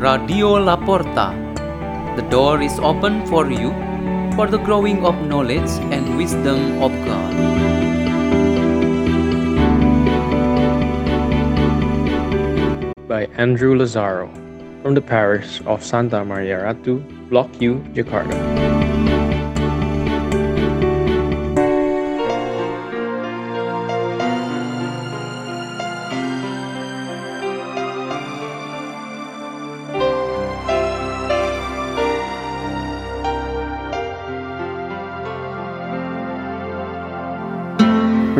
Radio La Porta. The door is open for you for the growing of knowledge and wisdom of God. by Andrew Lazaro from the parish of Santa Maria Ratu, Blok Q, Jakarta.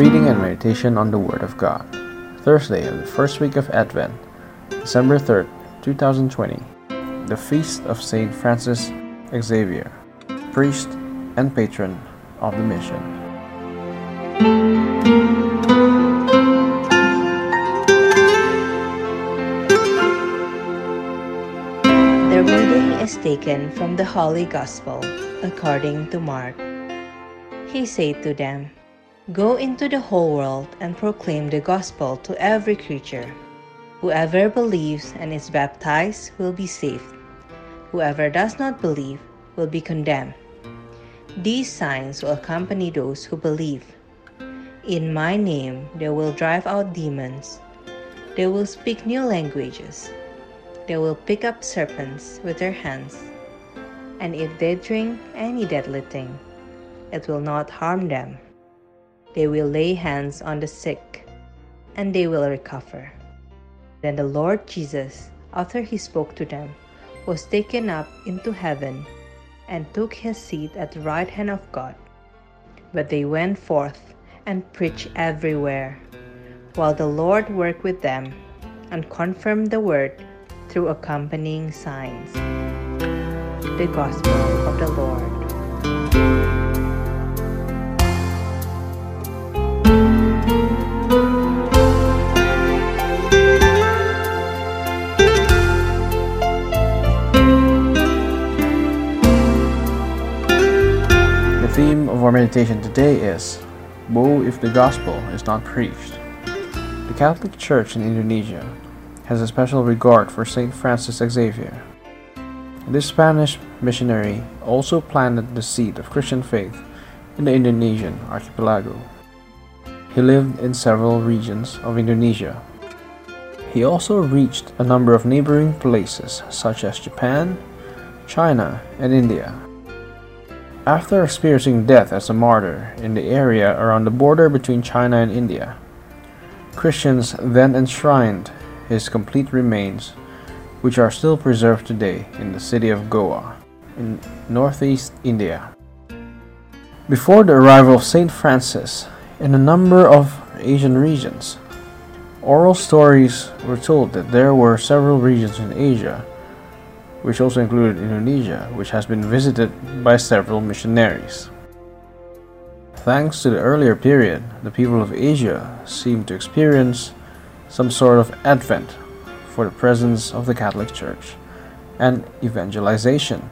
Reading and meditation on the Word of God. Thursday of the first week of Advent, December 3rd, 2020. The Feast of Saint Francis Xavier, priest and patron of the mission. The reading is taken from the Holy Gospel according to Mark. He said to them, Go into the whole world and proclaim the gospel to every creature. Whoever believes and is baptized will be saved. Whoever does not believe will be condemned. These signs will accompany those who believe. In my name they will drive out demons. They will speak new languages. They will pick up serpents with their hands. And if they drink any deadly thing, it will not harm them. They will lay hands on the sick, and they will recover. Then the Lord Jesus, after he spoke to them, was taken up into heaven and took his seat at the right hand of God. But they went forth and preached everywhere, while the Lord worked with them and confirmed the word through accompanying signs. The Gospel of the Lord. The theme of our meditation today is Woe if the gospel is not preached. The Catholic Church in Indonesia has a special regard for Saint Francis Xavier. This Spanish missionary also planted the seed of Christian faith in the Indonesian archipelago. He lived in several regions of Indonesia. He also reached a number of neighboring places such as Japan, China, and India. After experiencing death as a martyr in the area around the border between China and India, Christians then enshrined his complete remains, which are still preserved today in the city of Goa, in northeast India. Before the arrival of Saint Francis in a number of Asian regions, oral stories were told that there were several regions in Asia which also included Indonesia, which has been visited by several missionaries. Thanks to the earlier period, the people of Asia seemed to experience some sort of advent for the presence of the Catholic Church and evangelization.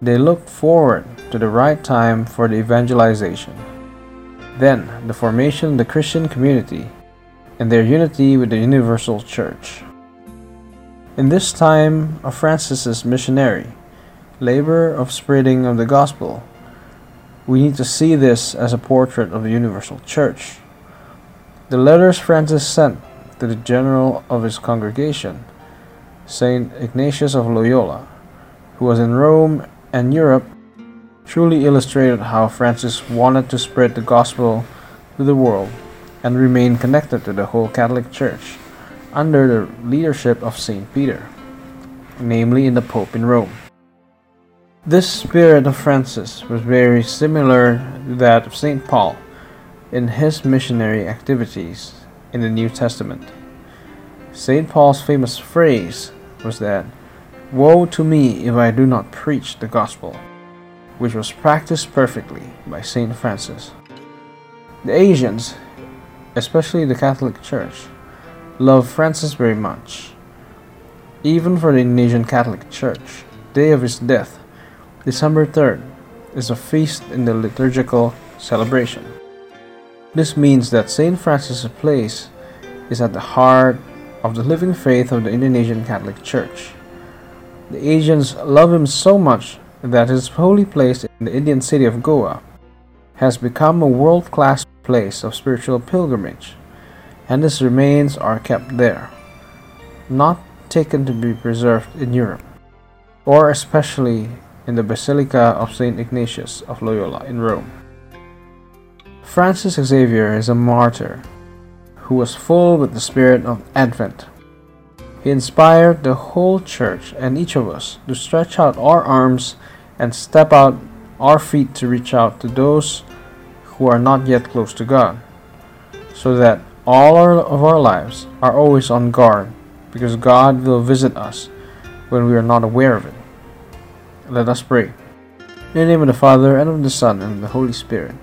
They looked forward to the right time for the evangelization. Then, the formation of the Christian community and their unity with the universal church. In this time of Francis's missionary labor of spreading of the gospel, we need to see this as a portrait of the universal church. The letters Francis sent to the general of his congregation, Saint Ignatius of Loyola, who was in Rome and Europe, truly illustrated how Francis wanted to spread the gospel to the world and remain connected to the whole Catholic Church under the leadership of St. Peter, namely in the Pope in Rome. This spirit of Francis was very similar to that of St. Paul in his missionary activities in the New Testament. St. Paul's famous phrase was that, Woe to me if I do not preach the gospel, which was practiced perfectly by St. Francis. The Asians, especially the Catholic Church, love Francis very much. Even for the Indonesian Catholic Church, day of his death, December 3rd, is a feast in the liturgical celebration. This means that St. Francis' place is at the heart of the living faith of the Indonesian Catholic Church. The Asians love him so much that his holy place in the Indian city of Goa has become a world class place of spiritual pilgrimage, and his remains are kept there, not taken to be preserved in Europe, or especially in the Basilica of St. Ignatius of Loyola in Rome. Francis Xavier is a martyr who was full with the spirit of Advent. He inspired the whole church and each of us to stretch out our arms and step out our feet to reach out to those who are not yet close to God, so that all our, of our lives are always on guard because God will visit us when we are not aware of it. Let us pray. In the name of the Father, and of the Son, and of the Holy Spirit.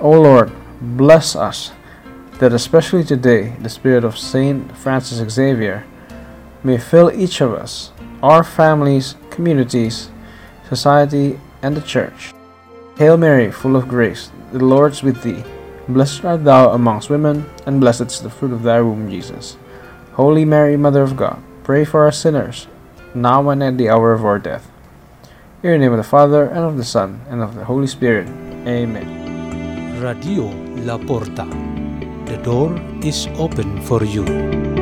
O Lord, bless us, that especially today the Spirit of Saint Francis Xavier may fill each of us, our families, communities, society, and the Church. Hail Mary, full of grace, the Lord is with thee. Blessed art thou amongst women, and blessed is the fruit of thy womb, Jesus. Holy Mary, Mother of God, pray for us sinners, now and at the hour of our death. In the name of the Father, and of the Son, and of the Holy Spirit. Amen. Radio La Porta. The door is open for you.